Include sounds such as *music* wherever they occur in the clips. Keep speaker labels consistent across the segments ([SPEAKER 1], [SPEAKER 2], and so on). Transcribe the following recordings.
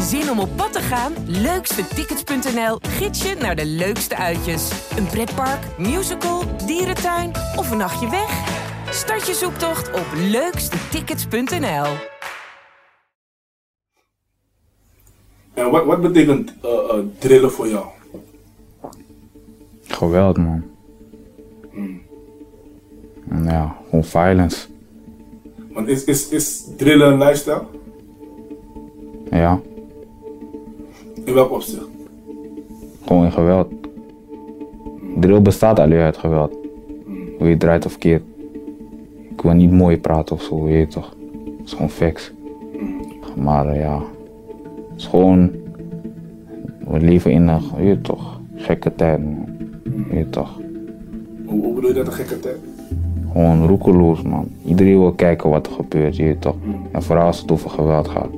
[SPEAKER 1] Zin om op pad te gaan? Leukstetickets.nl gids je naar de leukste uitjes. Een pretpark, musical, dierentuin of een nachtje weg? Start je zoektocht op leukstetickets.nl.
[SPEAKER 2] En wat, wat betekent uh, uh, drillen voor jou?
[SPEAKER 3] Geweld, man. Ja, gewoon violence.
[SPEAKER 2] Want is, is, is drillen een lifestyle?
[SPEAKER 3] Ja,
[SPEAKER 2] In welk opzicht?
[SPEAKER 3] gewoon in geweld. Drill bestaat alleen uit geweld. Hoe je draait of keert. Ik wil niet mooi praten of zo, weet je toch. Het is gewoon facts. Maar eh, ja, het is gewoon... We leven in een, weet toch, gekke tijd, man. Weet je toch.
[SPEAKER 2] Hoe, hoe bedoel je dat een gekke tijd?
[SPEAKER 3] Gewoon roekeloos, man. Iedereen wil kijken wat er gebeurt, weet je toch. En vooral als het over geweld gaat,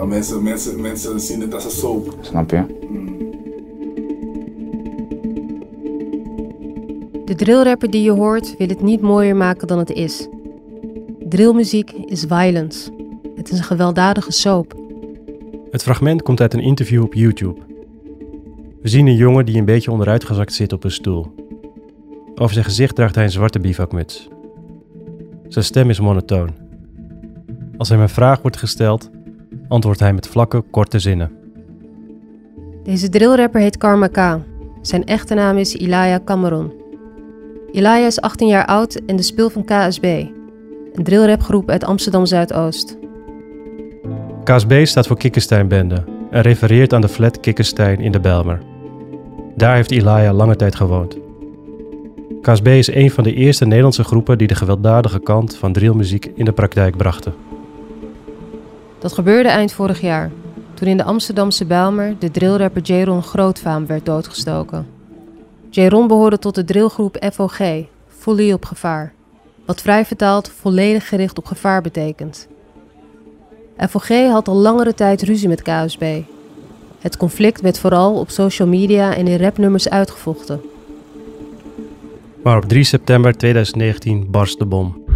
[SPEAKER 2] Dan mensen, mensen, mensen zien het als een soap.
[SPEAKER 3] snap je?
[SPEAKER 4] De drillrapper die je hoort wil het niet mooier maken dan het is. Drillmuziek is violence. Het is een gewelddadige soap.
[SPEAKER 5] Het fragment komt uit een interview op YouTube. We zien een jongen die een beetje onderuitgezakt zit op een stoel. Over zijn gezicht draagt hij een zwarte bivakmuts. Zijn stem is monotoon. Als hem een vraag wordt gesteld, antwoordt hij met vlakke, korte zinnen.
[SPEAKER 4] Deze drillrapper heet Karma K. Zijn echte naam is Ilaya Cameron. Ilaya is 18 jaar oud en de speel van KSB, een drillrapgroep uit Amsterdam Zuidoost.
[SPEAKER 5] KSB staat voor Kikkenstein Bende en refereert aan de flat Kikkenstein in de Belmer. Daar heeft Ilaya lange tijd gewoond. KSB is een van de eerste Nederlandse groepen die de gewelddadige kant van drillmuziek in de praktijk brachten.
[SPEAKER 4] Dat gebeurde eind vorig jaar, toen in de Amsterdamse Bijlmer de drillrapper Jaron Grootvaam werd doodgestoken. Jaron behoorde tot de drillgroep FOG, Fully op gevaar, wat vrij vertaald volledig gericht op gevaar betekent. FOG had al langere tijd ruzie met KSB. Het conflict werd vooral op social media en in rapnummers uitgevochten.
[SPEAKER 5] Maar op 3 september 2019 barst de bom.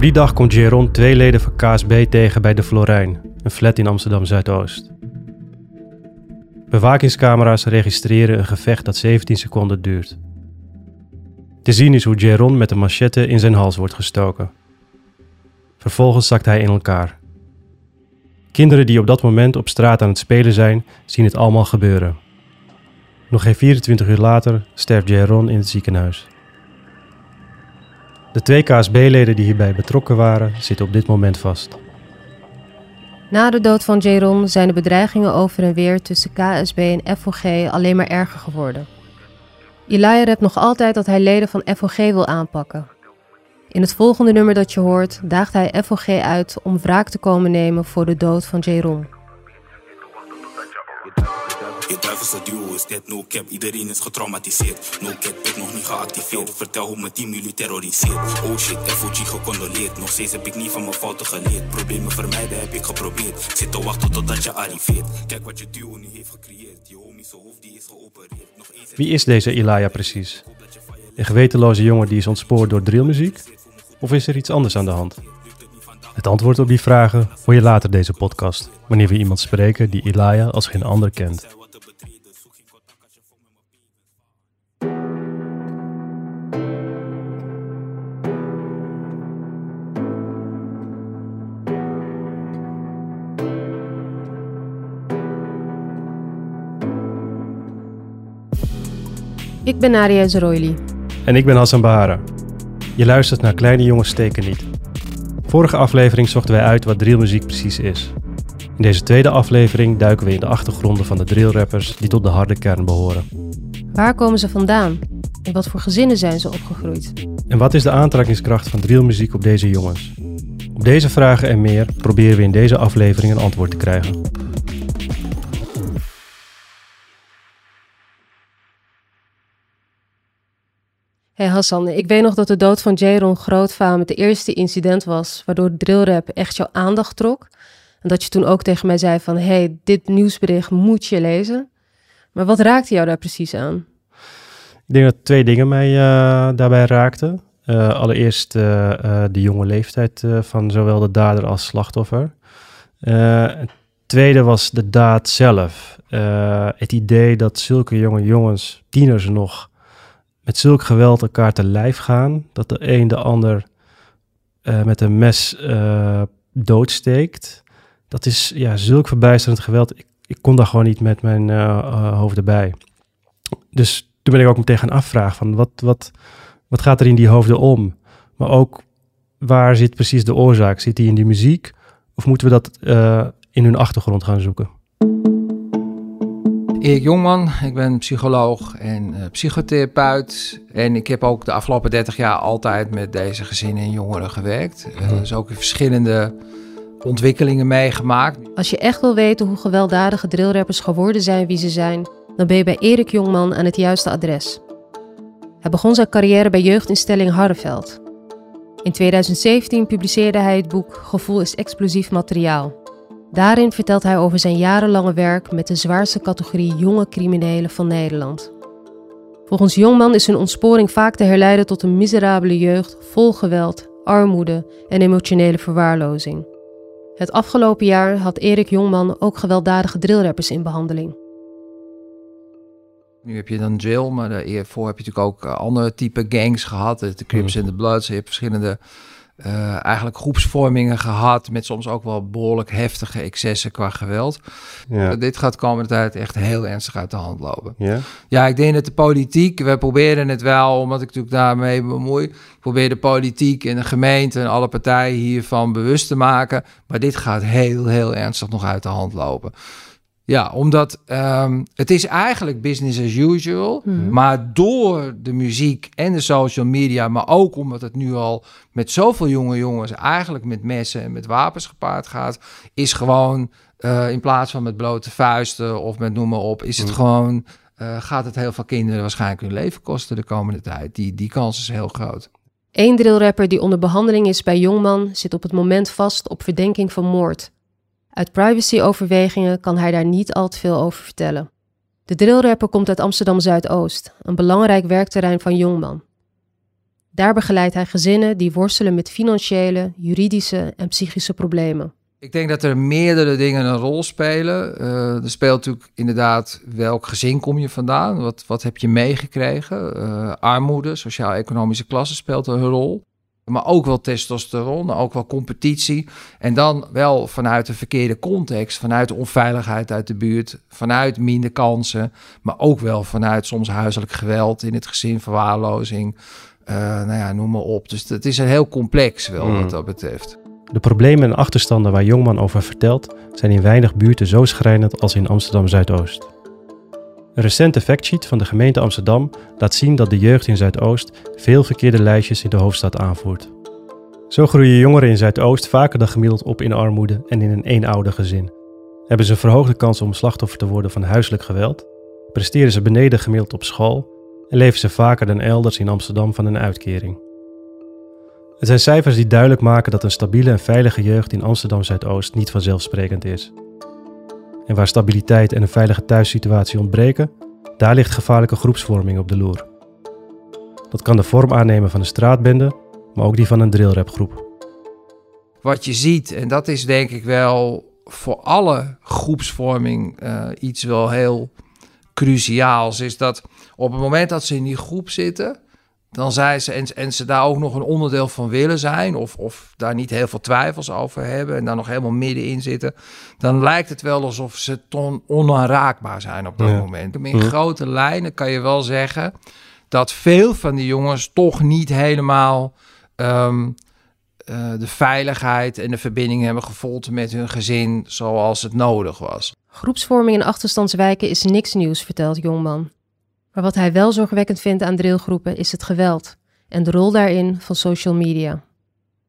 [SPEAKER 5] Op die dag komt Jeron twee leden van KSB tegen bij de Florijn, een flat in Amsterdam Zuidoost. Bewakingscamera's registreren een gevecht dat 17 seconden duurt. Te zien is hoe Jeron met een machette in zijn hals wordt gestoken. Vervolgens zakt hij in elkaar. Kinderen die op dat moment op straat aan het spelen zijn, zien het allemaal gebeuren. Nog geen 24 uur later sterft Jeron in het ziekenhuis. De twee KSB-leden die hierbij betrokken waren, zitten op dit moment vast.
[SPEAKER 4] Na de dood van Jaron zijn de bedreigingen over en weer tussen KSB en FOG alleen maar erger geworden. Elijah nog altijd dat hij leden van FOG wil aanpakken. In het volgende nummer dat je hoort, daagt hij FOG uit om wraak te komen nemen voor de dood van Jaron.
[SPEAKER 6] Je duivelse duo is dit, no cap, iedereen is getraumatiseerd. No cap, ik nog niet geactiveerd. Vertel hoe mijn team jullie terroriseert. Oh shit, FOG gecondoleerd. Nog steeds heb ik niet van mijn fouten geleerd. Problemen vermijden heb ik geprobeerd. Zit te wachten totdat je arriveert. Kijk wat je duo nu heeft gecreëerd. Je zijn hoofd die is geopereerd. Nog eens
[SPEAKER 5] Wie is deze Ilaya precies? Een gewetenloze jongen die is ontspoord door drillmuziek? Of is er iets anders aan de hand? Het antwoord op die vragen hoor je later deze podcast, wanneer we iemand spreken die Ilaya als geen ander kent.
[SPEAKER 4] Ik ben Nadia Zeroili.
[SPEAKER 5] En ik ben Hassan Bahara. Je luistert naar Kleine Jongens Steken Niet. Vorige aflevering zochten wij uit wat drillmuziek precies is. In deze tweede aflevering duiken we in de achtergronden van de drillrappers die tot de harde kern behoren.
[SPEAKER 4] Waar komen ze vandaan? In wat voor gezinnen zijn ze opgegroeid?
[SPEAKER 5] En wat is de aantrekkingskracht van drillmuziek op deze jongens? Op deze vragen en meer proberen we in deze aflevering een antwoord te krijgen.
[SPEAKER 4] Hey Hassan, ik weet nog dat de dood van Jaron Grootvaam het eerste incident was waardoor drillrap echt jouw aandacht trok. En dat je toen ook tegen mij zei van, hey, dit nieuwsbericht moet je lezen. Maar wat raakte jou daar precies aan?
[SPEAKER 5] Ik denk dat twee dingen mij eh, daarbij raakten. Eh, allereerst eh, de jonge leeftijd van zowel de dader als slachtoffer. Tweede was de daad zelf. Het idee dat zulke jonge jongens, tieners nog, met zulk geweld elkaar te lijf gaan. Dat de een de ander eh, met een mes eh, doodsteekt. Dat is ja, zulk verbijsterend geweld. Ik, ik kon daar gewoon niet met mijn eh, hoofd erbij. Dus toen ben ik ook meteen gaan afvragen van wat, wat, wat gaat er in die hoofden om? Maar ook waar zit precies de oorzaak? Zit die in die muziek? Of moeten we dat in hun achtergrond gaan zoeken?
[SPEAKER 7] Erik Jongman, ik ben psycholoog en eh, psychotherapeut. En ik heb ook de afgelopen 30 jaar altijd met deze gezinnen en jongeren gewerkt. Eh, dus ook in verschillende ontwikkelingen meegemaakt.
[SPEAKER 4] Als je echt wil weten hoe gewelddadige drillrappers geworden zijn wie ze zijn, dan ben je bij Erik Jongman aan het juiste adres. Hij begon zijn carrière bij jeugdinstelling Harreveld. In 2017 publiceerde hij het boek Gevoel is explosief materiaal. Daarin vertelt hij over zijn jarenlange werk met de zwaarste categorie jonge criminelen van Nederland. Volgens Jongman is hun ontsporing vaak te herleiden tot een miserabele jeugd vol geweld, armoede en emotionele verwaarlozing. Het afgelopen jaar had Erik Jongman ook gewelddadige drillrappers in behandeling.
[SPEAKER 7] Nu heb je dan drill, maar daarvoor heb je natuurlijk ook eh, andere type gangs gehad. De Crips en de Bloods. Je hebt verschillende eh, eigenlijk groepsvormingen gehad. Met soms ook wel behoorlijk heftige excessen qua geweld.
[SPEAKER 5] Ja.
[SPEAKER 7] Uh, dit gaat komende tijd echt heel ernstig uit de hand lopen.
[SPEAKER 5] Ja?
[SPEAKER 7] Ja, ik denk dat de politiek, we proberen het wel, omdat ik natuurlijk daarmee bemoei. Probeer de politiek en de gemeente en alle partijen hiervan bewust te maken. Maar dit gaat heel, heel ernstig nog uit de hand lopen. Ja, omdat um, het is eigenlijk business as usual.
[SPEAKER 4] Mhm.
[SPEAKER 7] Maar door de muziek en de social media, maar ook omdat het nu al met zoveel jonge jongens eigenlijk met messen en met wapens gepaard gaat, is gewoon uh, in plaats van met blote vuisten of met noem maar op, is het
[SPEAKER 5] Mhm.
[SPEAKER 7] gewoon, uh, gaat het heel veel kinderen waarschijnlijk hun leven kosten de komende tijd. Die, die kans is heel groot.
[SPEAKER 4] Eén drillrapper die onder behandeling is bij Jongman zit op het moment vast op verdenking van moord. Uit privacyoverwegingen kan hij daar niet al te veel over vertellen. De drillrapper komt uit Amsterdam Zuidoost, een belangrijk werkterrein van Jongman. Daar begeleidt hij gezinnen die worstelen met financiële, juridische en psychische problemen.
[SPEAKER 7] Ik denk dat er meerdere dingen een rol spelen. Uh, er speelt natuurlijk inderdaad welk gezin kom je vandaan? Wat, wat heb je meegekregen? Uh, armoede, sociaal-economische klasse speelt een rol. Maar ook wel testosteron, ook wel competitie. En dan wel vanuit de verkeerde context, vanuit de onveiligheid uit de buurt, vanuit minder kansen, maar ook wel vanuit soms huiselijk geweld in het gezin, verwaarlozing. Uh, nou ja, noem maar op. Dus het is een heel complex wel
[SPEAKER 5] Mm.
[SPEAKER 7] wat dat betreft.
[SPEAKER 5] De problemen en achterstanden waar Jongman over vertelt, zijn in weinig buurten zo schrijnend als in Amsterdam Zuidoost. Een recente factsheet van de gemeente Amsterdam laat zien dat de jeugd in Zuidoost veel verkeerde lijstjes in de hoofdstad aanvoert. Zo groeien jongeren in Zuidoost vaker dan gemiddeld op in armoede en in een eenoudergezin. Hebben ze een verhoogde kans om slachtoffer te worden van huiselijk geweld, presteren ze beneden gemiddeld op school en leven ze vaker dan elders in Amsterdam van een uitkering. Het zijn cijfers die duidelijk maken dat een stabiele en veilige jeugd in Amsterdam Zuidoost niet vanzelfsprekend is. En waar stabiliteit en een veilige thuissituatie ontbreken, daar ligt gevaarlijke groepsvorming op de loer. Dat kan de vorm aannemen van een straatbende, maar ook die van een drillrapgroep.
[SPEAKER 7] Wat je ziet, en dat is denk ik wel voor alle groepsvorming uh, iets wel heel cruciaals, is dat op het moment dat ze in die groep zitten, dan zijn ze en, en, ze daar ook nog een onderdeel van willen zijn, of, of daar niet heel veel twijfels over hebben en daar nog helemaal middenin zitten, dan lijkt het wel alsof ze ton onaanraakbaar zijn op dat ja. moment. In ja. grote lijnen kan je wel zeggen dat veel van die jongens toch niet helemaal um, uh, de veiligheid en de verbinding hebben gevoeld met hun gezin zoals het nodig was.
[SPEAKER 4] Groepsvorming in achterstandswijken is niks nieuws, vertelt Jongman. Maar wat hij wel zorgwekkend vindt aan drillgroepen is het geweld en de rol daarin van social media.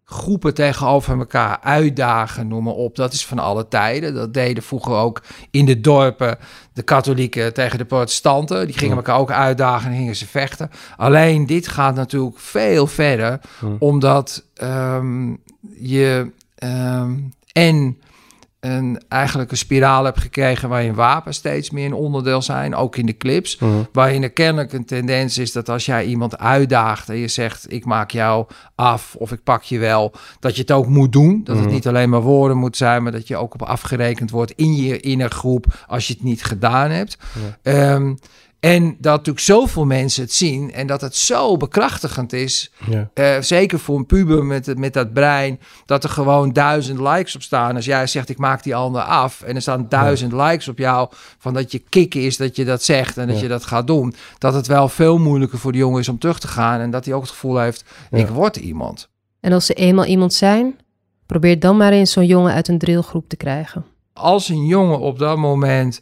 [SPEAKER 7] Groepen tegenover elkaar uitdagen, noem maar op, dat is van alle tijden. Dat deden vroeger ook in de dorpen de katholieken tegen de protestanten. Die gingen elkaar ook uitdagen en gingen ze vechten. Alleen dit gaat natuurlijk veel verder, omdat um, je um, en een, eigenlijk een spiraal hebt gekregen waarin wapens steeds meer een onderdeel zijn, ook in de clips.
[SPEAKER 5] Mhm.
[SPEAKER 7] Waarin er kennelijk een tendens is dat als jij iemand uitdaagt en je zegt: Ik maak jou af of ik pak je wel, dat je het ook moet doen. Dat het
[SPEAKER 5] Mhm.
[SPEAKER 7] niet alleen maar woorden moet zijn, maar dat je ook op afgerekend wordt in je innergroep als je het niet gedaan hebt. Ehm, en dat natuurlijk zoveel mensen het zien en dat het zo bekrachtigend is
[SPEAKER 5] Ja.
[SPEAKER 7] eh, zeker voor een puber met, met dat brein, dat er gewoon duizend likes op staan. Als jij zegt, ik maak die ander af en er staan duizend likes op jou, van dat je kicken is dat je dat zegt en dat
[SPEAKER 5] Ja.
[SPEAKER 7] je dat gaat doen, dat het wel veel moeilijker voor de jongen is om terug te gaan en dat hij ook het gevoel heeft,
[SPEAKER 5] Ja.
[SPEAKER 7] ik word iemand.
[SPEAKER 4] En als ze eenmaal iemand zijn, probeer dan maar eens zo'n jongen uit een drillgroep te krijgen.
[SPEAKER 7] Als een jongen op dat moment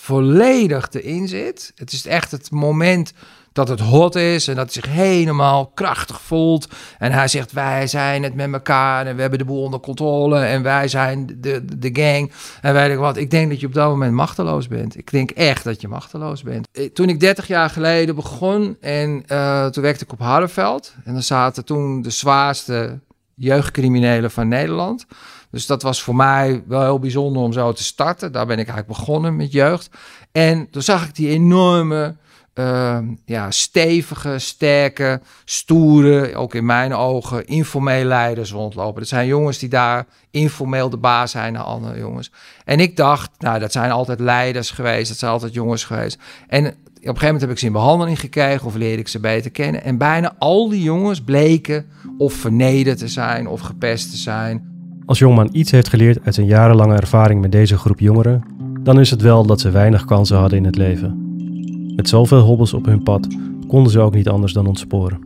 [SPEAKER 7] volledig erin zit, het is echt het moment dat het hot is en dat hij zich helemaal krachtig voelt. En hij zegt, wij zijn het met elkaar en we hebben de boel onder controle en wij zijn de, de gang. En weet ik wat, ik denk dat je op dat moment machteloos bent. Ik denk echt dat je machteloos bent. Eh, Toen ik 30 jaar geleden begon en eh, toen werkte ik op Hardenveld. En dan zaten toen de zwaarste jeugdcriminelen van Nederland. Dus dat was voor mij wel heel bijzonder om zo te starten. Daar ben ik eigenlijk begonnen met jeugd. En toen zag ik die enorme, eh, ja, stevige, sterke, stoere, ook in mijn ogen, informeel leiders rondlopen. Dat zijn jongens die daar informeel de baas zijn naar andere jongens. En ik dacht, nou, dat zijn altijd leiders geweest, dat zijn altijd jongens geweest. En op een gegeven moment heb ik ze in behandeling gekregen of leerde ik ze beter kennen. En bijna al die jongens bleken of vernederd te zijn of gepest te zijn.
[SPEAKER 5] Als Jongman iets heeft geleerd uit zijn jarenlange ervaring met deze groep jongeren, dan is het wel dat ze weinig kansen hadden in het leven. Met zoveel hobbels op hun pad konden ze ook niet anders dan ontsporen.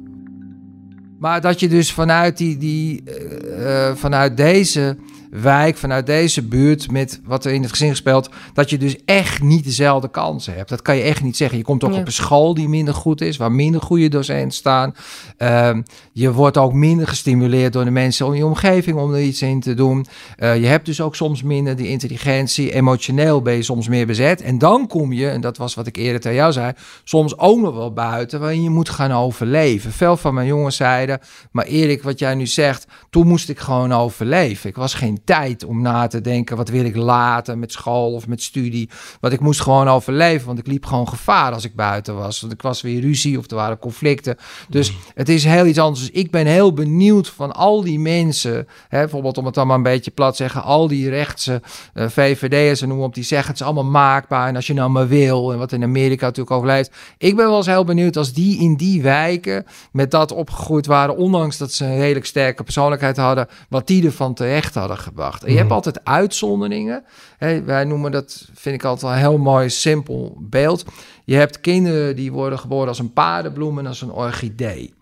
[SPEAKER 7] Maar dat je dus vanuit, die, die, eh, eh, vanuit deze wijk, vanuit deze buurt, met wat er in het gezin gespeeld, dat je dus echt niet dezelfde kansen hebt. Dat kan je echt niet zeggen. Je komt ook
[SPEAKER 4] Ja.
[SPEAKER 7] op een school die minder goed is, waar minder goede docenten staan. Ehm, je wordt ook minder gestimuleerd door de mensen om je omgeving om er iets in te doen. Eh, je hebt dus ook soms minder die intelligentie. Emotioneel ben je soms meer bezet. En dan kom je, en dat was wat ik eerder tegen jou zei, soms ook nog wel buiten waarin je moet gaan overleven. Veel van mijn jongens zeiden, maar Erik, wat jij nu zegt, toen moest ik gewoon overleven. Ik was geen tijd om na te denken, wat wil ik later met school of met studie. Want ik moest gewoon overleven, want ik liep gewoon gevaar als ik buiten was. Want ik was weer ruzie of er waren conflicten. Dus het is heel iets anders. Dus ik ben heel benieuwd van al die mensen, hè, bijvoorbeeld om het dan maar een beetje plat te zeggen, al die rechtse eh, VVD'ers en noem op, die zeggen het is allemaal maakbaar en als je nou maar wil en wat in Amerika natuurlijk overleeft. Ik ben wel eens heel benieuwd als die in die wijken met dat opgegroeid waren, ondanks dat ze een redelijk sterke persoonlijkheid hadden, wat die ervan terecht hadden gebracht. En je hebt altijd uitzonderingen. Wij noemen dat, vind ik altijd wel een heel mooi, simpel beeld. Je hebt kinderen die worden geboren als een paardenbloem en als een orchidee.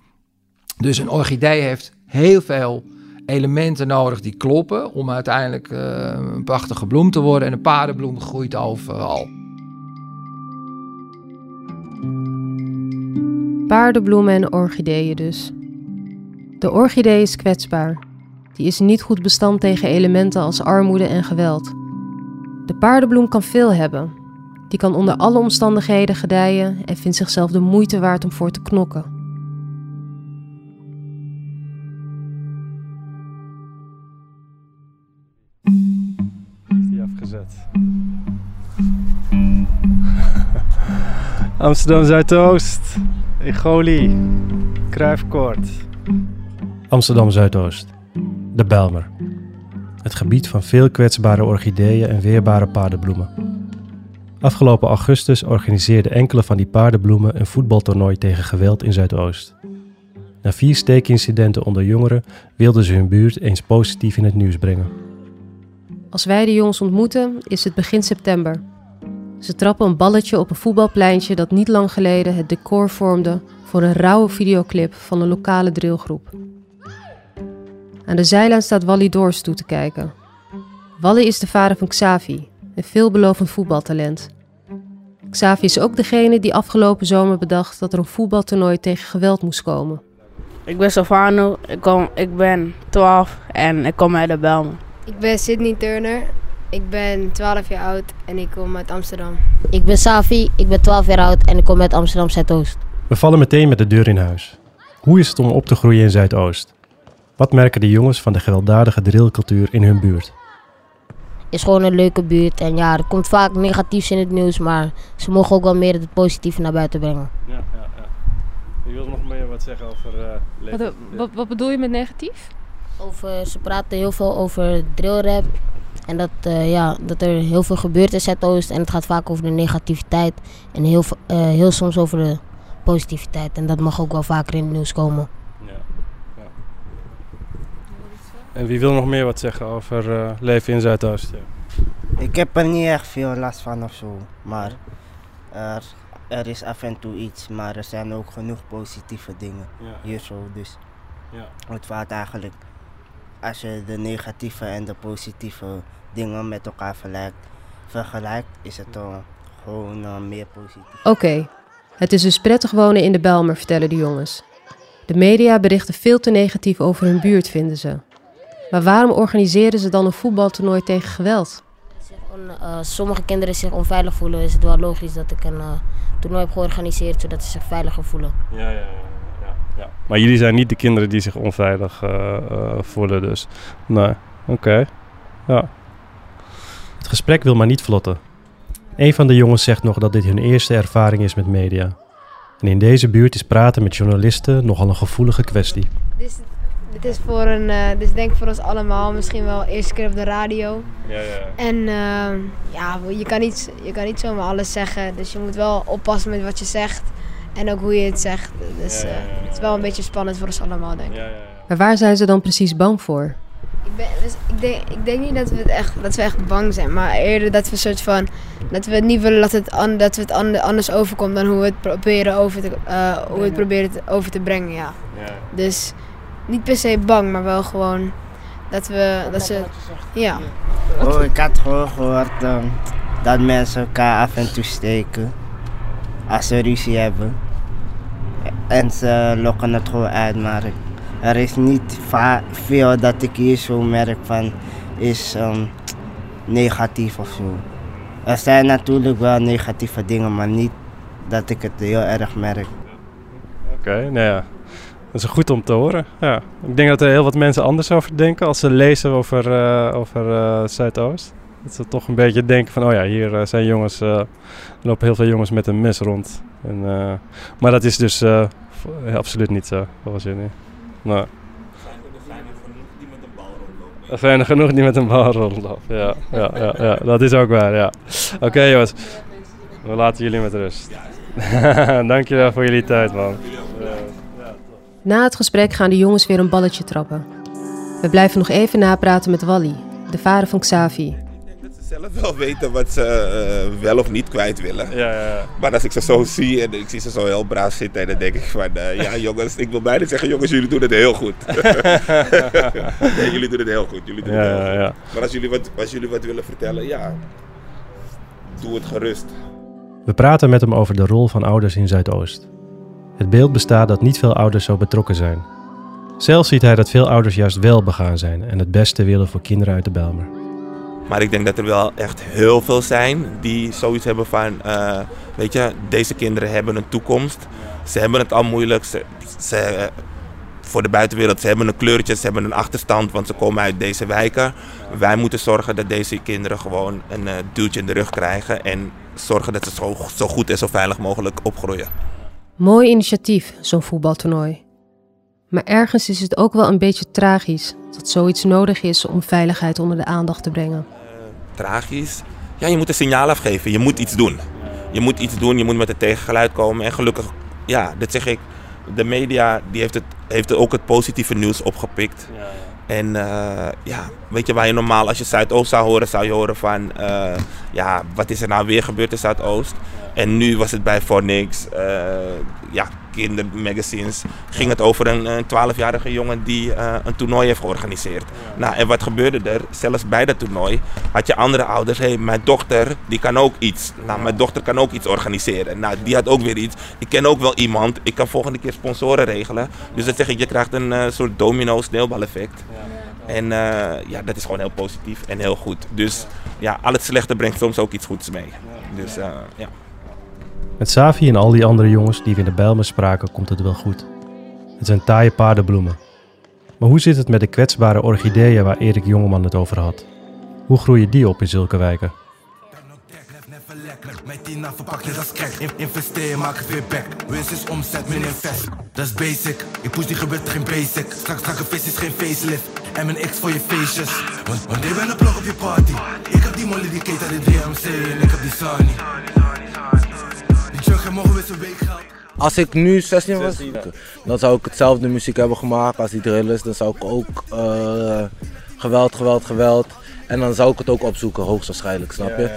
[SPEAKER 7] Dus een orchidee heeft heel veel elementen nodig die kloppen om uiteindelijk eh, een prachtige bloem te worden. En een paardenbloem groeit overal.
[SPEAKER 4] Paardenbloemen en orchideeën dus. De orchidee is kwetsbaar. Die is niet goed bestand tegen elementen als armoede en geweld. De paardenbloem kan veel hebben. Die kan onder alle omstandigheden gedijen en vindt zichzelf de moeite waard om voor te knokken.
[SPEAKER 5] Die afgezet. *laughs* Amsterdam Zuidoost, Egoli, Kruifkoord. Amsterdam Zuidoost, de Bijlmer. Het gebied van veel kwetsbare orchideeën en weerbare paardenbloemen. Afgelopen augustus organiseerden enkele van die paardenbloemen een voetbaltoernooi tegen geweld in Zuidoost. Na vier steekincidenten onder jongeren wilden ze hun buurt eens positief in het nieuws brengen.
[SPEAKER 4] Als wij de jongens ontmoeten, is het begin september. Ze trappen een balletje op een voetbalpleintje dat niet lang geleden het decor vormde voor een rauwe videoclip van een lokale drillgroep. Aan de zijlijn staat Wally Doors toe te kijken. Wally is de vader van Xavi, een veelbelovend voetbaltalent. Xavi is ook degene die afgelopen zomer bedacht dat er een voetbaltoernooi tegen geweld moest komen.
[SPEAKER 8] Ik ben Savano, ik, kom, ik ben 12 en ik kom uit de Belmen.
[SPEAKER 9] Ik ben Sydney Turner. Ik ben 12 jaar oud en ik kom uit Amsterdam.
[SPEAKER 10] Ik ben Safi, ik ben 12 jaar oud en ik kom uit Amsterdam Zuidoost.
[SPEAKER 5] We vallen meteen met de deur in huis. Hoe is het om op te groeien in Zuidoost? Wat merken de jongens van de gewelddadige drillcultuur in hun buurt?
[SPEAKER 10] is gewoon een leuke buurt. En ja, er komt vaak negatiefs in het nieuws, maar ze mogen ook wel meer het positieve naar buiten brengen.
[SPEAKER 5] Ja, ja, ja. Je wil nog meer wat zeggen over uh,
[SPEAKER 4] Wat, wat, wat bedoel je met negatief?
[SPEAKER 10] Over, ze praten heel veel over drillrap. En dat, eh, ja, dat er heel veel gebeurt in Zuidoost. En het gaat vaak over de negativiteit. En heel, eh, heel soms over de positiviteit. En dat mag ook wel vaker in het nieuws komen.
[SPEAKER 5] Ja. ja. En wie wil nog meer wat zeggen over eh, leven in Zuidoost? Ja.
[SPEAKER 11] Ik heb er niet echt veel last van of zo. Maar er, er is af en toe iets. Maar er zijn ook genoeg positieve dingen
[SPEAKER 5] Ja.
[SPEAKER 11] hier zo. Dus
[SPEAKER 5] Ja.
[SPEAKER 11] het valt eigenlijk. Als je de negatieve en de positieve dingen met elkaar vergelijkt, vergelijkt is het dan gewoon eh, meer positief.
[SPEAKER 4] Oké, het is dus prettig wonen in de Bijlmer, vertellen de jongens. De media berichten veel te negatief over hun buurt, vinden ze. Maar waarom organiseren ze dan een voetbaltoernooi tegen geweld?
[SPEAKER 10] Gewoon, eh, sommige kinderen zich onveilig voelen, is het wel logisch dat ik een eh, toernooi heb georganiseerd zodat ze zich veiliger voelen.
[SPEAKER 5] Ja, ja, ja, ja, ja. Maar jullie zijn niet de kinderen die zich onveilig eh, eh, voelen, dus. Nee, oké. Ja. Het gesprek wil maar niet vlotten. Een van de jongens zegt nog dat dit hun eerste ervaring is met media. En in deze buurt is praten met journalisten nogal een gevoelige kwestie.
[SPEAKER 9] Dit is voor een, eh, dit is denk ik voor ons allemaal misschien wel de eerste keer op de radio.
[SPEAKER 5] Ja, ja.
[SPEAKER 9] En ehm, ja, je kan, niet, je kan niet zomaar alles zeggen. Dus je moet wel oppassen met wat je zegt. En ook hoe je het zegt. Dus
[SPEAKER 5] Ja, ja,
[SPEAKER 9] eh,
[SPEAKER 5] ja,
[SPEAKER 9] het is wel een beetje spannend voor ons allemaal, denk ik.
[SPEAKER 4] Maar waar zijn ze dan precies bang voor?
[SPEAKER 9] Ik, ben, dus ik, denk, ik denk niet dat we, het echt, dat we echt bang zijn. Maar eerder dat we een soort van... Dat we het niet willen dat het, an, dat we het an- anders overkomt dan hoe we het proberen over te, eh, hoe we het proberen te- over te brengen, ja. Dus niet per se bang, maar wel gewoon dat we... Dat ze, ja.
[SPEAKER 11] Oh, ik had gewoon gehoord ehm, dat mensen elkaar af en toe steken als ze ruzie hebben. En ze lokken het gewoon uit, maar er is niet veel dat ik hier zo merk van is ehm, negatief of zo. Er zijn natuurlijk wel negatieve dingen, maar niet dat ik het heel erg merk.
[SPEAKER 5] Oké, nou ja. Dat is goed om te horen. Ja. Ik denk dat er heel wat mensen anders over denken als ze lezen over, eh, over eh, Zuidoost. Dat ze toch een beetje denken van, oh ja, hier eh, zijn jongens, lopen heel veel jongens met een mes rond. En, maar dat is dus absoluut niet zo, volgens jullie. Nou. Er genoeg die met een bal rondlopen. Ja, ja, ja, ja, dat is ook waar, ja. Oké jongens, we laten jullie met rust. *laughs* Dankjewel voor jullie tijd, man.
[SPEAKER 4] Na het gesprek gaan de jongens weer een balletje trappen. We blijven nog even napraten met Wally, de vader van Xavi.
[SPEAKER 12] zelf wel weten wat ze eh, wel of niet kwijt willen.
[SPEAKER 5] Ja, ja, ja.
[SPEAKER 12] Maar als ik ze zo zie en ik zie ze zo heel braaf zitten, dan denk ik van, eh, ja *laughs* jongens, ik wil bijna zeggen, jongens, jullie doen het heel goed. *laughs* nee, jullie doen het heel goed. Jullie doen
[SPEAKER 5] Ja,
[SPEAKER 12] het heel
[SPEAKER 5] ja,
[SPEAKER 12] goed.
[SPEAKER 5] ja.
[SPEAKER 12] Maar als jullie, wat, als jullie wat willen vertellen, ja, doe het gerust.
[SPEAKER 5] We praten met hem over de rol van ouders in Zuidoost. Het beeld bestaat dat niet veel ouders zo betrokken zijn. Zelf ziet hij dat veel ouders juist wel begaan zijn en het beste willen voor kinderen uit de Bijlmer.
[SPEAKER 12] Maar ik denk dat er wel echt heel veel zijn die zoiets hebben van, eh, weet je, deze kinderen hebben een toekomst. Ze hebben het al moeilijk. Ze, voor de buitenwereld, ze hebben een kleurtje, ze hebben een achterstand, want ze komen uit deze wijken. Wij moeten zorgen dat deze kinderen gewoon een eh, duwtje in de rug krijgen en zorgen dat ze zo, zo goed en zo veilig mogelijk opgroeien.
[SPEAKER 4] Mooi initiatief, zo'n voetbaltoernooi. Maar ergens is het ook wel een beetje tragisch dat zoiets nodig is om veiligheid onder de aandacht te brengen.
[SPEAKER 12] tragisch. Ja, je moet een signaal afgeven. Je moet iets doen. Je moet iets doen, je moet met het tegengeluid komen. En gelukkig, ja, dat zeg ik. De media die heeft, het, heeft ook het positieve nieuws opgepikt. En eh, ja, weet je waar je normaal, als je Zuidoost zou horen, zou je horen van, eh, ja, wat is er nou weer gebeurd in Zuidoost? En nu was het bij For Niks, eh, ja, kindermagazines, ging het over een, een 12-jarige jongen die eh, een toernooi heeft georganiseerd. Nou, en wat gebeurde er? Zelfs bij dat toernooi had je andere ouders, hé, hey, mijn dochter, die kan ook iets. Nou, mijn dochter kan ook iets organiseren. Nou, die had ook weer iets. Ik ken ook wel iemand, ik kan volgende keer sponsoren regelen. Dus dat zeg ik, je krijgt een eh, soort domino sneeuwbaleffect. En eh, ja, dat is gewoon heel positief en heel goed. Dus ja, al het slechte brengt soms ook iets goeds mee. Dus ja.
[SPEAKER 5] Met Savi en al die andere jongens die we in de Bijlmer spraken, komt het wel goed. Het zijn taaie paardenbloemen. Maar hoe zit het met de kwetsbare orchideeën waar Erik Jongeman het over had? Hoe groeien die op in zulke wijken?
[SPEAKER 13] Mijn tina verpakt net als crack. In- Investeer, maak het weer back. Winst is omzet, min invest. Dat is basic. Ik push die gebeurt geen basic. Straks een vis is geen facelift. En mijn X voor je feestjes. Want, want ik ben een plug op je party. Ik heb die molly, die Kate de DMC. En ik heb die Sunny.
[SPEAKER 14] Als ik nu 16 was, dan zou ik hetzelfde muziek hebben gemaakt als die drill is. Dan zou ik ook eh, geweld, geweld, geweld. En dan zou ik het ook opzoeken, hoogstwaarschijnlijk, snap je?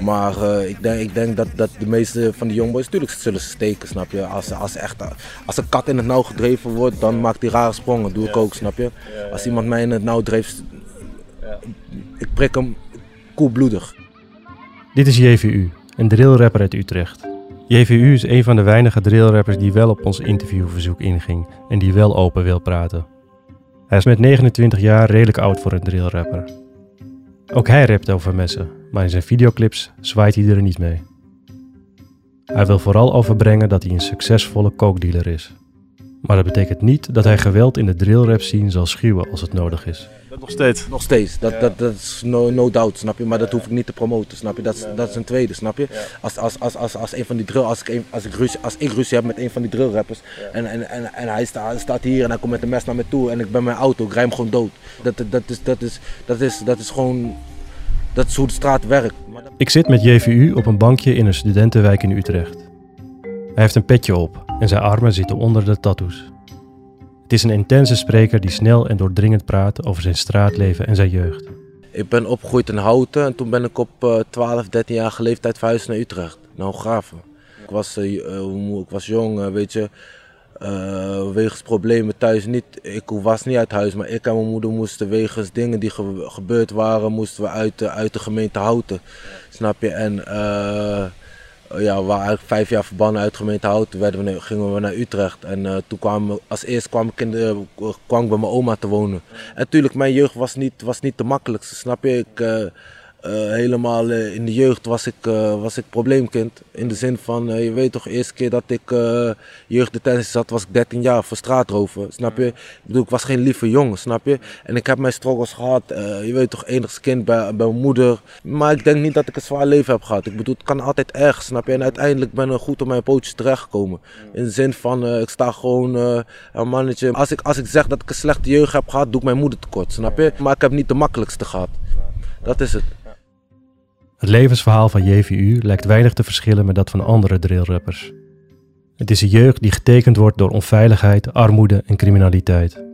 [SPEAKER 14] Maar eh, ik, denk, ik denk dat, dat de meeste van die jongboys, natuurlijk zullen ze steken, snap je? Als, als, echt, als een kat in het nauw gedreven wordt, dan maakt die rare sprongen, doe ik ook, snap je? Als iemand mij in het nauw dreef, ik prik hem koelbloedig.
[SPEAKER 5] Dit is JVU, een drillrapper uit Utrecht. JVU is een van de weinige drillrappers die wel op ons interviewverzoek inging en die wel open wil praten. Hij is met 29 jaar redelijk oud voor een drillrapper. Ook hij rapt over messen, maar in zijn videoclips zwaait hij er niet mee. Hij wil vooral overbrengen dat hij een succesvolle cokedealer is. Maar dat betekent niet dat hij geweld in de drillrap scene zal schuwen als het nodig is.
[SPEAKER 15] Dat nog steeds?
[SPEAKER 14] Nog steeds, dat, dat, dat is no, no doubt, snap je? Maar dat hoef ik niet te promoten, snap je? Dat is, dat is een tweede, snap je? Als, als, als, als, als een van die drill, als ik, een- als, ik ruzie, als ik ruzie heb met een van die drillrappers en, en, en, en hij, sta, hij staat hier en hij komt met een mes naar me toe en ik ben mijn auto, ik rij hem gewoon dood. Dat, dat, dat, is, dat, is, dat, is, dat is gewoon, dat is hoe de straat werkt.
[SPEAKER 5] Ik zit met JVU op een bankje in een studentenwijk in Utrecht. Hij heeft een petje op en zijn armen zitten onder de tattoos. Het is een intense spreker die snel en doordringend praat over zijn straatleven en zijn jeugd.
[SPEAKER 14] Ik ben opgegroeid in Houten en toen ben ik op eh 12, 13-jarige leeftijd verhuisd naar Utrecht, naar Hooggraven. Ik was, eh, eh, ik was jong, eh, weet je, eh, wegens problemen thuis niet. Ik was niet uit huis, maar ik en mijn moeder moesten wegens dingen die ge- gebeurd waren, moesten we uit, uit de gemeente Houten. Snap je? En ja, we waren eigenlijk vijf jaar verbannen uit gemeente werden we, gingen we naar Utrecht. En eh, toen kwam, als eerst kwam ik, in de, kwam ik bij mijn oma te wonen. En natuurlijk, mijn jeugd was niet, was niet de makkelijkste, snap je? Ik, eh, eh, helemaal eh, in de jeugd was ik, eh, was ik probleemkind. In de zin van, je weet toch, de eerste keer dat ik jeugddetentie zat, was ik 13 jaar voor straatroven. Snap je? Ik bedoel, ik was geen lieve jongen, snap je? En ik heb mijn struggles gehad. eh, je weet toch, enigszins kind bij, bij mijn moeder. Maar ik denk niet dat ik een zwaar leven heb gehad. Ik bedoel, het kan altijd erg, snap je? En uiteindelijk ben ik goed op mijn pootjes terechtgekomen. In de zin van, ik sta gewoon een mannetje. Als ik, als ik zeg dat ik een slechte jeugd heb gehad, doe ik mijn moeder tekort, snap je? Maar ik heb niet de makkelijkste gehad. Dat is het.
[SPEAKER 5] Het levensverhaal van JVU lijkt weinig te verschillen met dat van andere drillrappers. Het is een jeugd die getekend wordt door onveiligheid, armoede en criminaliteit.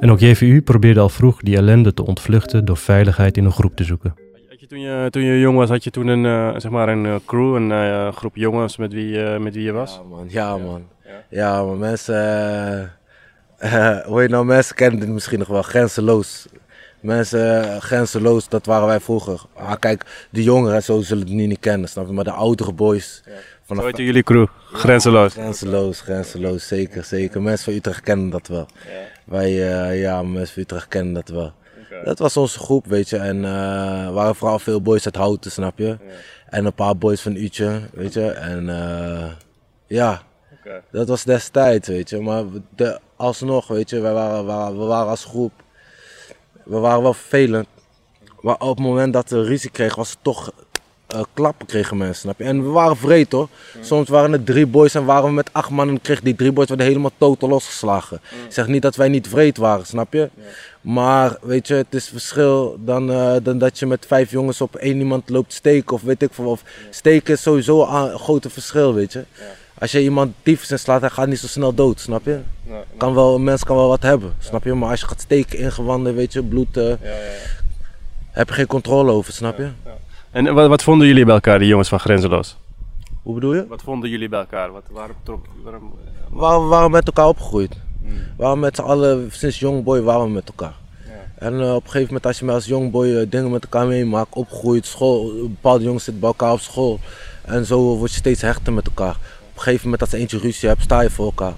[SPEAKER 5] En ook JVU probeerde al vroeg die ellende te ontvluchten door veiligheid in een groep te zoeken.
[SPEAKER 15] Had je toen, je, toen je jong was, had je toen een, eh, zeg maar een eh, crew, een eh, groep jongens met wie, met wie je was?
[SPEAKER 14] Ja man, ja man. Ja man, mensen, *laughs* hoe heet nou, mensen kennen dit misschien nog wel, grenzeloos. Mensen, eh, grenzeloos, dat waren wij vroeger. Ah, kijk, de jongeren zo zullen het niet, niet kennen, snap je? Maar de oudere boys.
[SPEAKER 15] Zo heette jullie crew, grenzeloos.
[SPEAKER 14] Grenzeloos, grenzeloos, zeker, zeker. Mensen van Utrecht kennen dat wel. Wij, eh, ja, mensen van Utrecht kennen dat wel. Dat was onze groep, weet je. En eh, er waren vooral veel boys uit Houten, snap je? En een paar boys van Utje, weet je. En eh, ja, dat was destijds, weet je. Maar de, alsnog, weet je, wij waren, waren- we waren als groep, we waren wel vervelend. Maar op het moment dat we ruzie kregen, was het toch eh, klappen kregen mensen, snap je? En we waren vreed hoor. Soms waren het drie boys en waren we met acht man en kregen die drie boys werden helemaal totaal losgeslagen. Ik zeg niet dat wij niet vreed waren, snap je? Maar weet je, het is verschil dan, eh, dan dat je met vijf jongens op één iemand loopt steken of weet ik veel. Of steken is sowieso een grote verschil, weet je? Als je iemand dief slaat, hij gaat niet zo snel dood, snap je? Kan wel, een mens kan wel wat hebben, snap je? Maar als je gaat steken, ingewanden, weet je, bloed, eh, heb je geen controle over, snap je?
[SPEAKER 15] En wat, wat vonden jullie bij elkaar, die jongens van Grenzeloos?
[SPEAKER 14] Hoe bedoel je?
[SPEAKER 15] Wat vonden jullie bij elkaar? Wat, waarom trok, waarom,
[SPEAKER 14] We waren, we waren met elkaar opgegroeid. We waren met z'n allen, sinds jongboy waren we met elkaar. En eh, op een gegeven moment als je met als jongboy eh, dingen met elkaar meemaakt, opgroeit, school, bepaalde jongens zitten bij elkaar op school. En zo word je steeds hechter met elkaar. Op een gegeven moment als eentje ruzie hebt, sta je voor elkaar.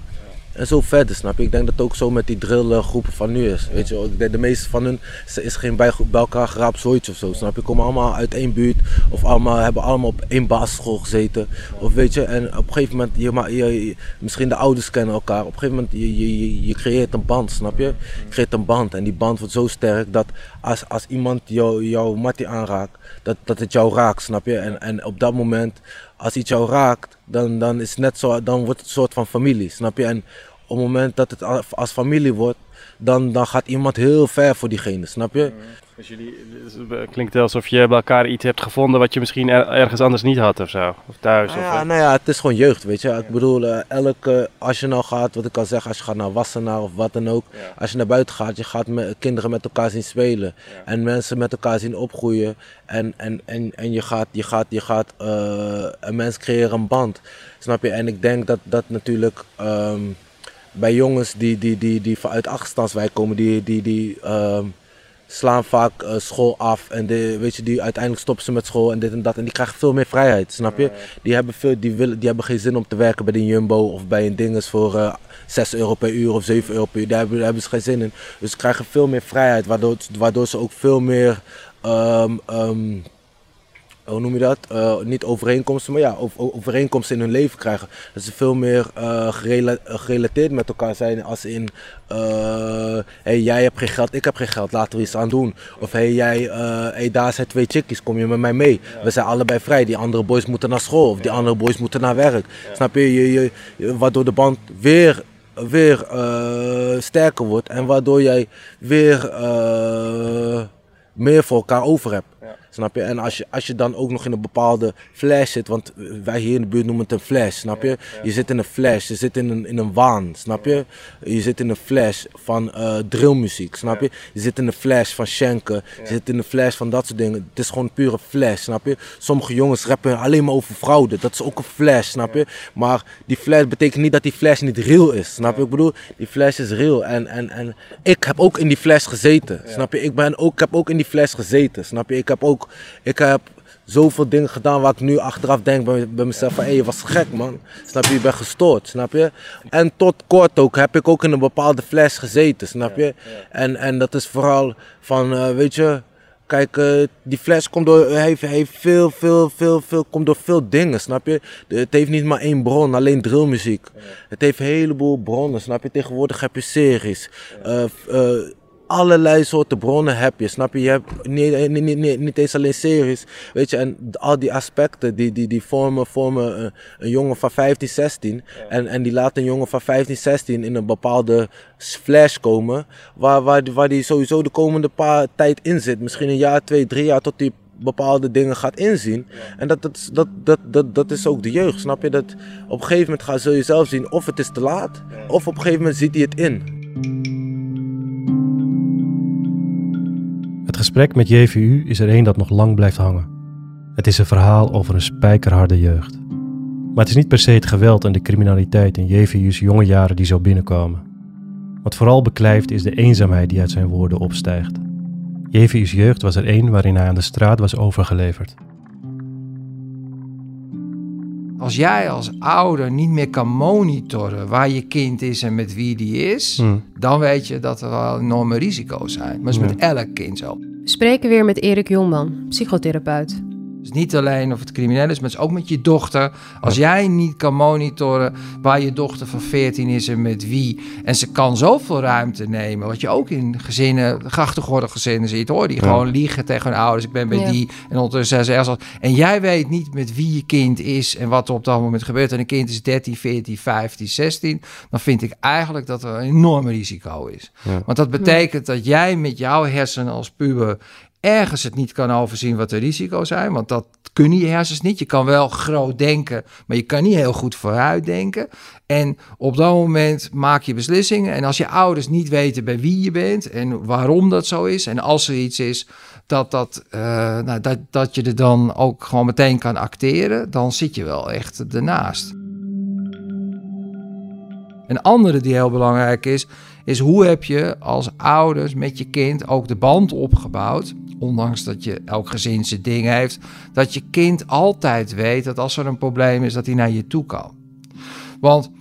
[SPEAKER 14] En zo verder, snap je? Ik denk dat het ook zo met die drillgroepen van nu is. Weet je, de, de meeste van hun ze is geen bij, bij elkaar geraapt zoiets of zo, snap je? Komen allemaal uit één buurt of allemaal, hebben allemaal op één basisschool gezeten. Of weet je, en op een gegeven moment, je, ma- je, je- misschien de ouders kennen elkaar. Op een gegeven moment, je, je, je, je creëert een band, snap je? Je creëert een band en die band wordt zo sterk dat als, als iemand jou, jouw mattie aanraakt, dat, dat het jou raakt, snap je? En, en op dat moment, als iets jou raakt, dan, dan is net zo, dan wordt het een soort van familie, snap je? En op het moment dat het als familie wordt, dan, dan gaat iemand heel ver voor diegene, snap je?
[SPEAKER 15] Dus jullie, het klinkt alsof je bij elkaar iets hebt gevonden wat je misschien er- ergens anders niet had of zo. Of thuis.
[SPEAKER 14] Nou
[SPEAKER 15] of,
[SPEAKER 14] ja,
[SPEAKER 15] eh,
[SPEAKER 14] nou ja, het is gewoon jeugd, weet je. Ik bedoel, eh, elke, als je nou gaat, wat ik al zeg, als je gaat naar Wassenaar of wat dan ook. Als je naar buiten gaat, je gaat met, kinderen met elkaar zien spelen. En mensen met elkaar zien opgroeien. En, en, en, en je gaat, je gaat, je gaat, eh, en mensen creëren een band. Snap je? En ik denk dat dat natuurlijk ehm, bij jongens die, die, die, die vanuit achterstandswijk komen, die, die, die ehm, slaan vaak eh, school af en de, weet je, die uiteindelijk stoppen ze met school en dit en dat en die krijgen veel meer vrijheid, snap je? Die hebben, veel, die, willen, die hebben geen zin om te werken bij de Jumbo of bij een dinges voor eh 6 euro per uur of 7 euro per uur, daar hebben, daar hebben ze geen zin in. Dus ze krijgen veel meer vrijheid, waardoor, waardoor ze ook veel meer ehm, hoe noem je dat? Eh, niet overeenkomsten, maar ja, over- overeenkomsten in hun leven krijgen. Dat ze veel meer eh, gerela- eh, gerelateerd met elkaar zijn. Als in, eh, hey, jij hebt geen geld, ik heb geen geld, laten we iets aan doen. Of hey, jij, hey, daar zijn twee chickies, kom je met mij mee? We zijn allebei vrij, die andere boys moeten naar school of die andere boys moeten naar werk. Snap je? Je, je, je- Waardoor de band weer weer sterker wordt en waardoor jij weer meer voor elkaar over hebt. Snap je? En als je, als je dan ook nog in een bepaalde flash zit, want wij hier in de buurt noemen het een flash, snap je? Je zit in een flash, je zit in een, in een waan, snap je? Je zit in een flash van eh, drillmuziek, snap je? Je zit in een flash van schenken, je zit in een flash van dat soort dingen. Het is gewoon pure flash, snap je? Sommige jongens rappen alleen maar over fraude, dat is ook een flash, snap je? Maar die flash betekent niet dat die flash niet real is, snap je? Ik bedoel, die flash is real en, en, en ik heb ook in die flash gezeten, snap je? Ik, ben ook, ik heb ook in die flash gezeten, snap je? Ik heb ook, ik heb zoveel dingen gedaan waar ik nu achteraf denk bij, bij mezelf van hé, je was gek man. Snap je, je bent gestoord, snap je? En tot kort ook heb ik ook in een bepaalde flash gezeten, snap je? En, en dat is vooral van, eh, weet je, kijk, eh, die flash komt door, heeft, heeft veel, veel, veel, veel, komt door veel dingen, snap je? Het heeft niet maar één bron, alleen drillmuziek. Het heeft een heleboel bronnen, snap je? Tegenwoordig heb je series. eh, eh, allerlei soorten bronnen heb je, snap je? Je hebt niet, niet, niet, niet, niet eens alleen series, weet je? En al die aspecten, die, die, die vormen, vormen een, een jongen van 15, 16. En, en die laten een jongen van 15, 16 in een bepaalde flash komen, waar, waar, waar die sowieso de komende paar tijd in zit. Misschien een jaar, twee, drie jaar tot die bepaalde dingen gaat inzien. En dat, dat, dat, dat, dat, dat is ook de jeugd, snap je? Dat op een gegeven moment ga, zul je zelf zien of het is te laat, of op een gegeven moment ziet hij het in.
[SPEAKER 5] Gesprek met JVU is er één dat nog lang blijft hangen. Het is een verhaal over een spijkerharde jeugd. Maar het is niet per se het geweld en de criminaliteit in JVU's jonge jaren die zo binnenkomen. Wat vooral beklijft is de eenzaamheid die uit zijn woorden opstijgt. JVU's jeugd was er één waarin hij aan de straat was overgeleverd.
[SPEAKER 7] Als jij als ouder niet meer kan monitoren waar je kind is en met wie die is,
[SPEAKER 5] Hmm.
[SPEAKER 7] dan weet je dat er wel enorme risico's zijn. Maar dat is met elk kind zo.
[SPEAKER 4] We spreken weer met Erik Jongman, psychotherapeut.
[SPEAKER 7] Dus niet alleen of het crimineel is, maar het is ook met je dochter. Als jij niet kan monitoren waar je dochter van 14 is en met wie. En ze kan zoveel ruimte nemen. Wat je ook in gezinnen, grachtengorde gezinnen ziet hoor. Die
[SPEAKER 5] Ja.
[SPEAKER 7] gewoon liegen tegen hun ouders. Ik ben bij
[SPEAKER 5] Ja.
[SPEAKER 7] die. En ondertussen zijn ze ergens. al- En jij weet niet met wie je kind is en wat er op dat moment gebeurt. En een kind is 13, 14, 15, 16. Dan vind ik eigenlijk dat er een enorm risico is.
[SPEAKER 5] Ja.
[SPEAKER 7] Want dat betekent dat jij met jouw hersenen als puber ergens het niet kan overzien wat de risico's zijn. Want dat kunnen je hersens niet. Je kan wel groot denken, maar je kan niet heel goed vooruit denken. En op dat moment maak je beslissingen. En als je ouders niet weten bij wie je bent en waarom dat zo is. En als er iets is dat, dat, eh, nou, dat, dat je er dan ook gewoon meteen kan acteren. Dan zit je wel echt ernaast. Een andere die heel belangrijk is, is hoe heb je als ouders met je kind ook de band opgebouwd, ondanks dat je elk gezin zijn ding heeft, dat je kind altijd weet dat als er een probleem is, dat hij naar je toe kan. Want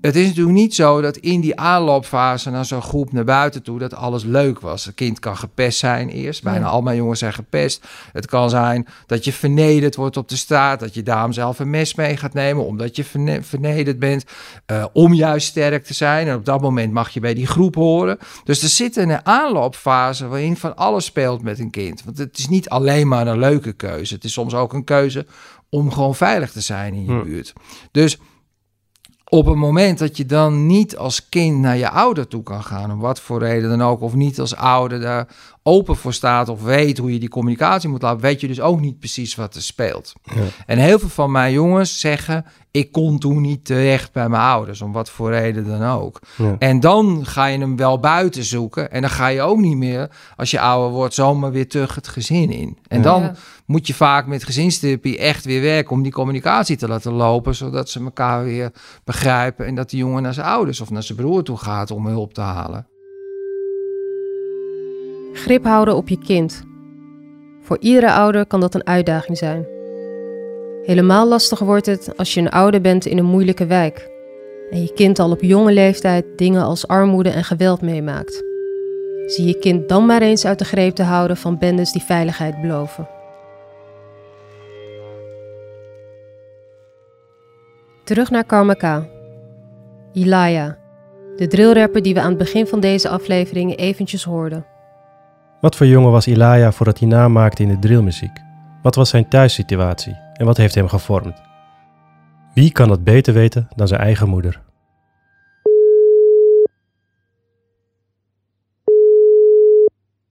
[SPEAKER 7] het is natuurlijk niet zo dat in die aanloopfase naar zo'n groep naar buiten toe dat alles leuk was. Een kind kan gepest zijn eerst. Bijna
[SPEAKER 16] Ja.
[SPEAKER 7] al mijn jongens zijn gepest. Het kan zijn dat je vernederd wordt op de straat. Dat je daarom zelf een mes mee gaat nemen omdat je verne- vernederd bent. eh, om juist sterk te zijn. En op dat moment mag je bij die groep horen. Dus er zit een aanloopfase waarin van alles speelt met een kind. Want het is niet alleen maar een leuke keuze. Het is soms ook een keuze om gewoon veilig te zijn in je buurt. Dus op het moment dat je dan niet als kind naar je ouder toe kan gaan, om wat voor reden dan ook, of niet als ouder daar open voor staat of weet hoe je die communicatie moet laten, weet je dus ook niet precies wat er speelt. En heel veel van mijn jongens zeggen: Ik kon toen niet terecht bij mijn ouders, om wat voor reden dan ook.
[SPEAKER 5] Ja.
[SPEAKER 7] En dan ga je hem wel buiten zoeken. En dan ga je ook niet meer, als je ouder wordt, zomaar weer terug het gezin in. En
[SPEAKER 5] Ja.
[SPEAKER 7] dan moet je vaak met gezinstherapie echt weer werken om die communicatie te laten lopen, zodat ze elkaar weer begrijpen en dat die jongen naar zijn ouders of naar zijn broer toe gaat om hulp te halen.
[SPEAKER 4] Grip houden op je kind. Voor iedere ouder kan dat een uitdaging zijn. Helemaal lastig wordt het als je een ouder bent in een moeilijke wijk en je kind al op jonge leeftijd dingen als armoede en geweld meemaakt. Zie je kind dan maar eens uit de greep te houden van bendes die veiligheid beloven. Terug naar Karmaka. Ilaya, de drillrapper die we aan het begin van deze aflevering eventjes hoorden.
[SPEAKER 5] Wat voor jongen was Ilaya voordat hij namaakte in de drillmuziek? Wat was zijn thuissituatie en wat heeft hem gevormd? Wie kan dat beter weten dan zijn eigen moeder?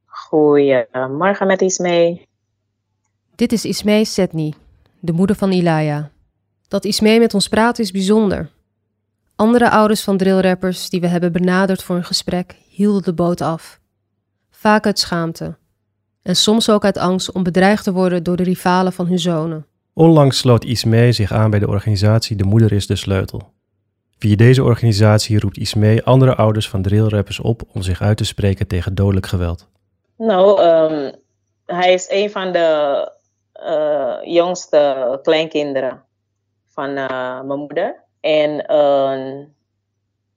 [SPEAKER 17] Goedemorgen met Ismee.
[SPEAKER 4] Dit is Ismee Setni, de moeder van Ilaya. Dat Ismee met ons praat is bijzonder. Andere ouders van drillrappers die we hebben benaderd voor een gesprek hielden de boot af. Vaak uit schaamte. En soms ook uit angst om bedreigd te worden door de rivalen van hun zonen.
[SPEAKER 5] Onlangs sloot Ismee zich aan bij de organisatie De Moeder is de Sleutel. Via deze organisatie roept Ismee andere ouders van drillrappers op om zich uit te spreken tegen dodelijk geweld.
[SPEAKER 17] Nou, ehm, hij is een van de eh, jongste kleinkinderen van eh, mijn moeder. En ehm,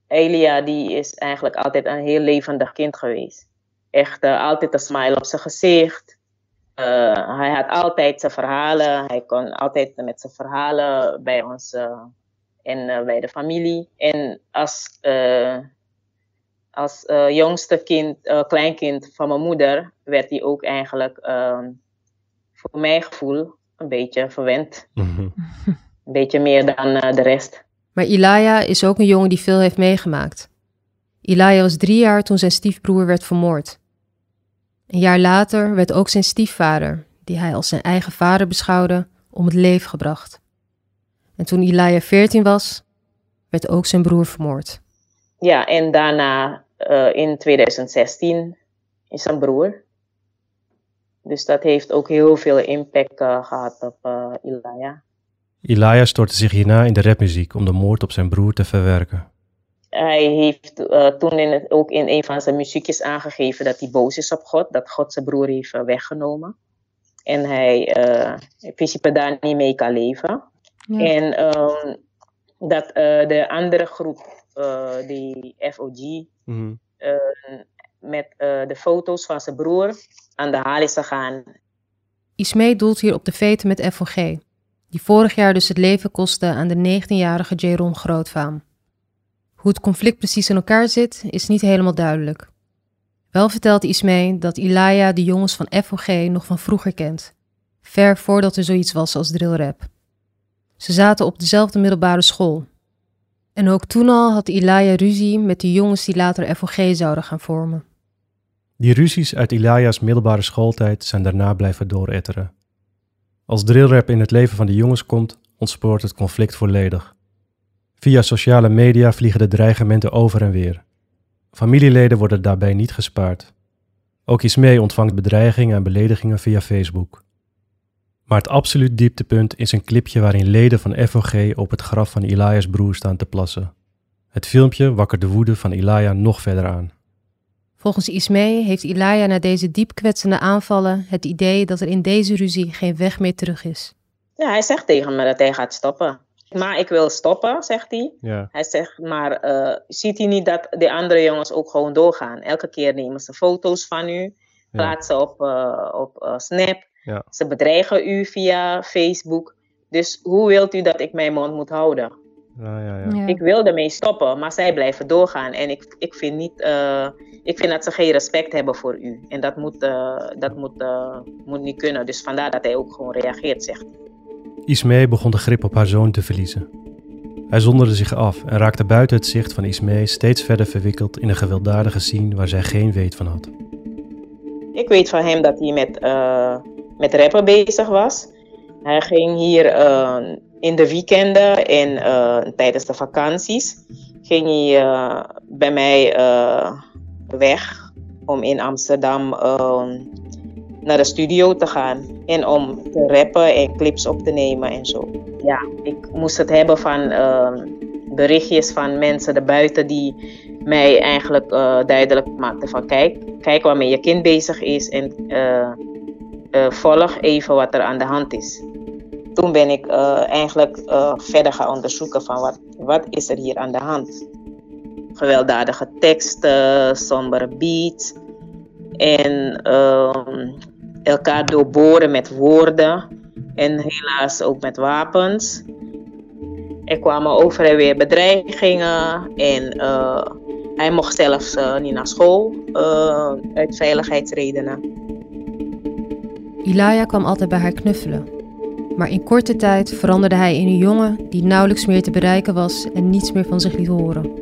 [SPEAKER 17] Elia, die is eigenlijk altijd een heel levendig kind geweest. Echt eh, altijd een smile op zijn gezicht. Eh, hij had altijd zijn verhalen. Hij kon altijd met zijn verhalen bij ons eh, en eh, bij de familie. En als, eh, als jongste kind, eh, kleinkind van mijn moeder, werd hij ook eigenlijk ehm, voor mijn gevoel een beetje verwend. Een beetje meer dan eh, de rest.
[SPEAKER 4] Maar Ilaya is ook een jongen die veel heeft meegemaakt. Ilaya was drie jaar toen zijn stiefbroer werd vermoord. Een jaar later werd ook zijn stiefvader, die hij als zijn eigen vader beschouwde, om het leven gebracht. En toen Ilaya veertien was, werd ook zijn broer vermoord.
[SPEAKER 17] Ja, en daarna eh, in 2016 is zijn broer. Dus dat heeft ook heel veel impact eh, gehad op eh Ilaya.
[SPEAKER 5] Ilaya stortte zich hierna in de rapmuziek om de moord op zijn broer te verwerken.
[SPEAKER 17] Hij heeft eh, toen in het, ook in een van zijn muziekjes aangegeven dat hij boos is op God, dat God zijn broer heeft eh, weggenomen. En hij eh, in principe daar niet mee kan leven.
[SPEAKER 4] Ja.
[SPEAKER 17] En ehm, dat eh, de andere groep, eh, die FOG, eh, met eh, de foto's van zijn broer aan de haal is gegaan.
[SPEAKER 4] Ismee doelt hier op de veten met FOG, die vorig jaar dus het leven kostte aan de 19-jarige Jaron Grootvaam. Hoe het conflict precies in elkaar zit, is niet helemaal duidelijk. Wel vertelt Ismee dat Ilaya de jongens van FOG nog van vroeger kent, ver voordat er zoiets was als drillrap. Ze zaten op dezelfde middelbare school. En ook toen al had Ilaya ruzie met de jongens die later FOG zouden gaan vormen.
[SPEAKER 5] Die ruzies uit Ilaya's middelbare schooltijd zijn daarna blijven dooretteren. Als drillrap in het leven van de jongens komt, ontspoort het conflict volledig. Via sociale media vliegen de dreigementen over en weer. Familieleden worden daarbij niet gespaard. Ook Ismee ontvangt bedreigingen en beledigingen via Facebook. Maar het absoluut dieptepunt is een clipje waarin leden van FOG op het graf van Ilaya's broer staan te plassen. Het filmpje wakkert de woede van Ilaya nog verder aan.
[SPEAKER 4] Volgens Ismee heeft Ilaya na deze diep kwetsende aanvallen het idee dat er in deze ruzie geen weg meer terug is.
[SPEAKER 17] Ja, hij zegt tegen me dat hij gaat stoppen. Maar ik wil stoppen, zegt hij.
[SPEAKER 5] Ja.
[SPEAKER 17] Hij zegt, maar eh, ziet hij niet dat de andere jongens ook gewoon doorgaan? Elke keer nemen ze foto's van u, plaatsen op, eh, op eh, Snap.
[SPEAKER 5] Ja.
[SPEAKER 17] Ze bedreigen u via Facebook. Dus hoe wilt u dat ik mijn mond moet houden?
[SPEAKER 5] Ja, ja, ja.
[SPEAKER 17] Ik wil ermee stoppen, maar zij blijven doorgaan. En ik, ik, vind niet, eh, ik vind dat ze geen respect hebben voor u. En dat moet, eh, dat moet, eh, moet niet kunnen. Dus vandaar dat hij ook gewoon reageert, zegt hij.
[SPEAKER 5] Ismee begon de grip op haar zoon te verliezen. Hij zonderde zich af en raakte buiten het zicht van Ismee steeds verder verwikkeld in een gewelddadige scene waar zij geen weet van had.
[SPEAKER 17] Ik weet van hem dat hij met, eh, met rappen bezig was. Hij ging hier eh, in de weekenden en eh, tijdens de vakanties ging hij bij mij weg om in Amsterdam naar de studio te gaan en om te rappen en clips op te nemen en zo. Ja, ik moest het hebben van eh, berichtjes van mensen erbuiten die mij eigenlijk eh, duidelijk maakten van kijk, kijk waarmee je kind bezig is en eh, eh, volg even wat er aan de hand is. Toen ben ik eigenlijk verder gaan onderzoeken van wat, wat is er hier aan de hand. Gewelddadige teksten, sombere beats en ehm, elkaar doorboren met woorden en helaas ook met wapens. Er kwamen over en weer bedreigingen en eh, hij mocht zelfs eh, niet naar school eh, uit veiligheidsredenen.
[SPEAKER 4] Ilaya kwam altijd bij haar knuffelen. Maar in korte tijd veranderde hij in een jongen die nauwelijks meer te bereiken was en niets meer van zich liet horen.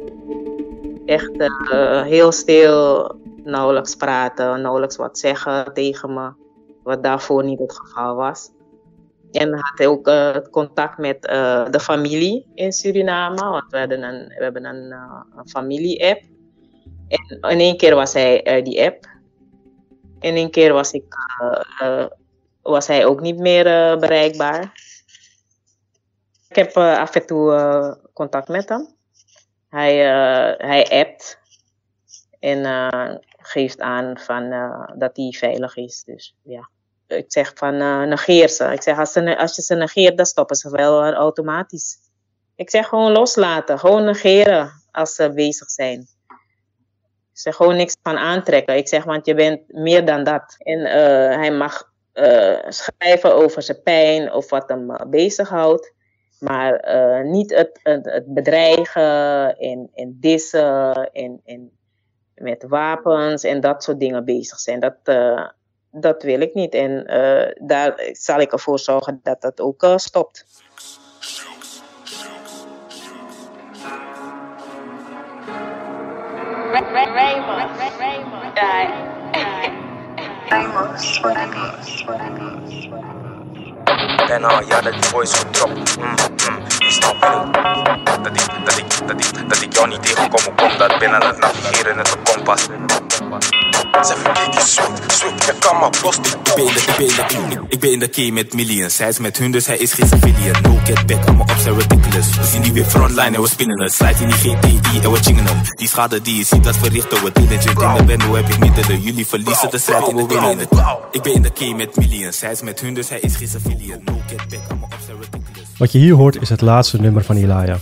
[SPEAKER 17] Echt heel stil, nauwelijks praten, nauwelijks wat zeggen tegen me, wat daarvoor niet het geval was. En had ook eh, contact met eh, de familie in Suriname, want we, hadden een, we hebben een, eh, familie-app. En in één keer was hij uit die app. In één keer was, ik, was hij ook niet meer bereikbaar. Ik heb af en toe contact met hem. Hij, hij appt en geeft aan van, dat hij veilig is. Dus ja, ik zeg van eh, negeer ze. Ik zeg als, ze, als je ze negeert, dan stoppen ze wel automatisch. Ik zeg gewoon loslaten, gewoon negeren als ze bezig zijn. Ik zeg gewoon niks van aantrekken. Ik zeg, want je bent meer dan dat. En eh, hij mag eh, schrijven over zijn pijn of wat hem uh, bezighoudt. Maar niet het, het, bedreigen en, en dissen en, en met wapens en dat soort dingen bezig zijn. Dat, dat wil ik niet. En eh, daar zal ik ervoor zorgen dat dat ook eh, stopt.
[SPEAKER 16] Gedropt. Mm, mm. Dat ik, dat ik, dat dat ik jou niet tegenkom, dat binnen het navigeren het kompas. Zeg verkeerd, je zoekt, zoekt, je kan maar post
[SPEAKER 6] Ik ben in de, ik ben in de, ik, ik ben in de key met millions. Hij is met hun, dus hij is geen civilian. No get back, allemaal op zijn ridiculous. We zien die weer frontline en we spinnen het. Slide in die GTI en we chingen hem. Die schade die je ziet, dat verrichten we diligent. In de bendo heb ik middelen. Jullie verliezen de strijd en we winnen in het. Ik ben in de key met millions. Hij is met hun, dus hij is geen civilian. No get back, allemaal op zijn ridiculous.
[SPEAKER 5] Wat je hier hoort is het laatste nummer van Ilaya.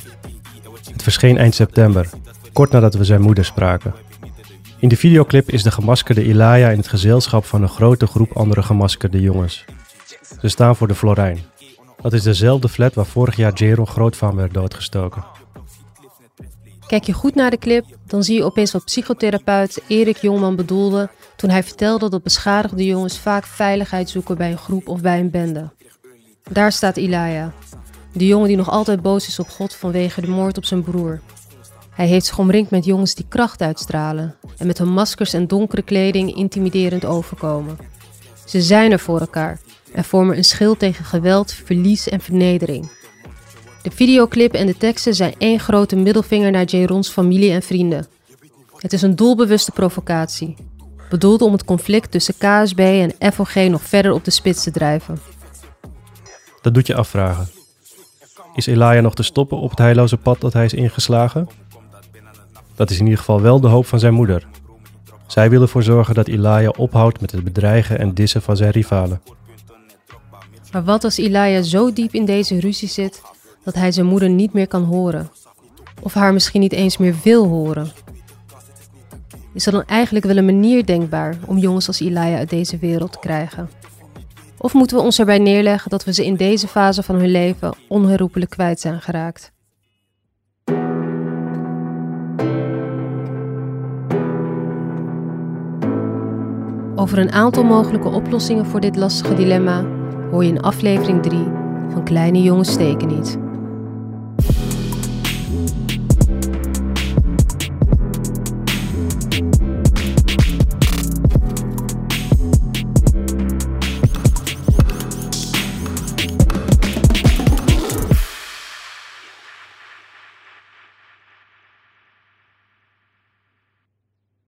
[SPEAKER 5] Het verscheen eind september, kort nadat we zijn moeder spraken. In de videoclip is de gemaskerde Ilaya in het gezelschap van een grote groep andere gemaskerde jongens. Ze staan voor de Florijn. Dat is dezelfde flat waar vorig jaar Jaron groot van werd doodgestoken.
[SPEAKER 4] Kijk je goed naar de clip, dan zie je opeens wat psychotherapeut Erik Jongman bedoelde toen hij vertelde dat beschadigde jongens vaak veiligheid zoeken bij een groep of bij een bende. Daar staat Ilaya, de jongen die nog altijd boos is op God vanwege de moord op zijn broer. Hij heeft zich omringd met jongens die kracht uitstralen en met hun maskers en donkere kleding intimiderend overkomen. Ze zijn er voor elkaar en vormen een schild tegen geweld, verlies en vernedering. De videoclip en de teksten zijn één grote middelvinger naar Jerons familie en vrienden. Het is een doelbewuste provocatie, bedoeld om het conflict tussen KSB en FOG nog verder op de spits te drijven.
[SPEAKER 5] Dat doet je afvragen. Is Elia nog te stoppen op het heilloze pad dat hij is ingeslagen? Dat is in ieder geval wel de hoop van zijn moeder. Zij wil ervoor zorgen dat Elia ophoudt met het bedreigen en dissen van zijn rivalen.
[SPEAKER 4] Maar wat als Ilaya zo diep in deze ruzie zit Dat hij zijn moeder niet meer kan horen. Of haar misschien niet eens meer wil horen. Is er dan eigenlijk wel een manier denkbaar om jongens als Ilaya uit deze wereld te krijgen? Of moeten we ons erbij neerleggen dat we ze in deze fase van hun leven onherroepelijk kwijt zijn geraakt? Over een aantal mogelijke oplossingen voor dit lastige dilemma hoor je in aflevering 3 van Kleine Jongens Steken Niet.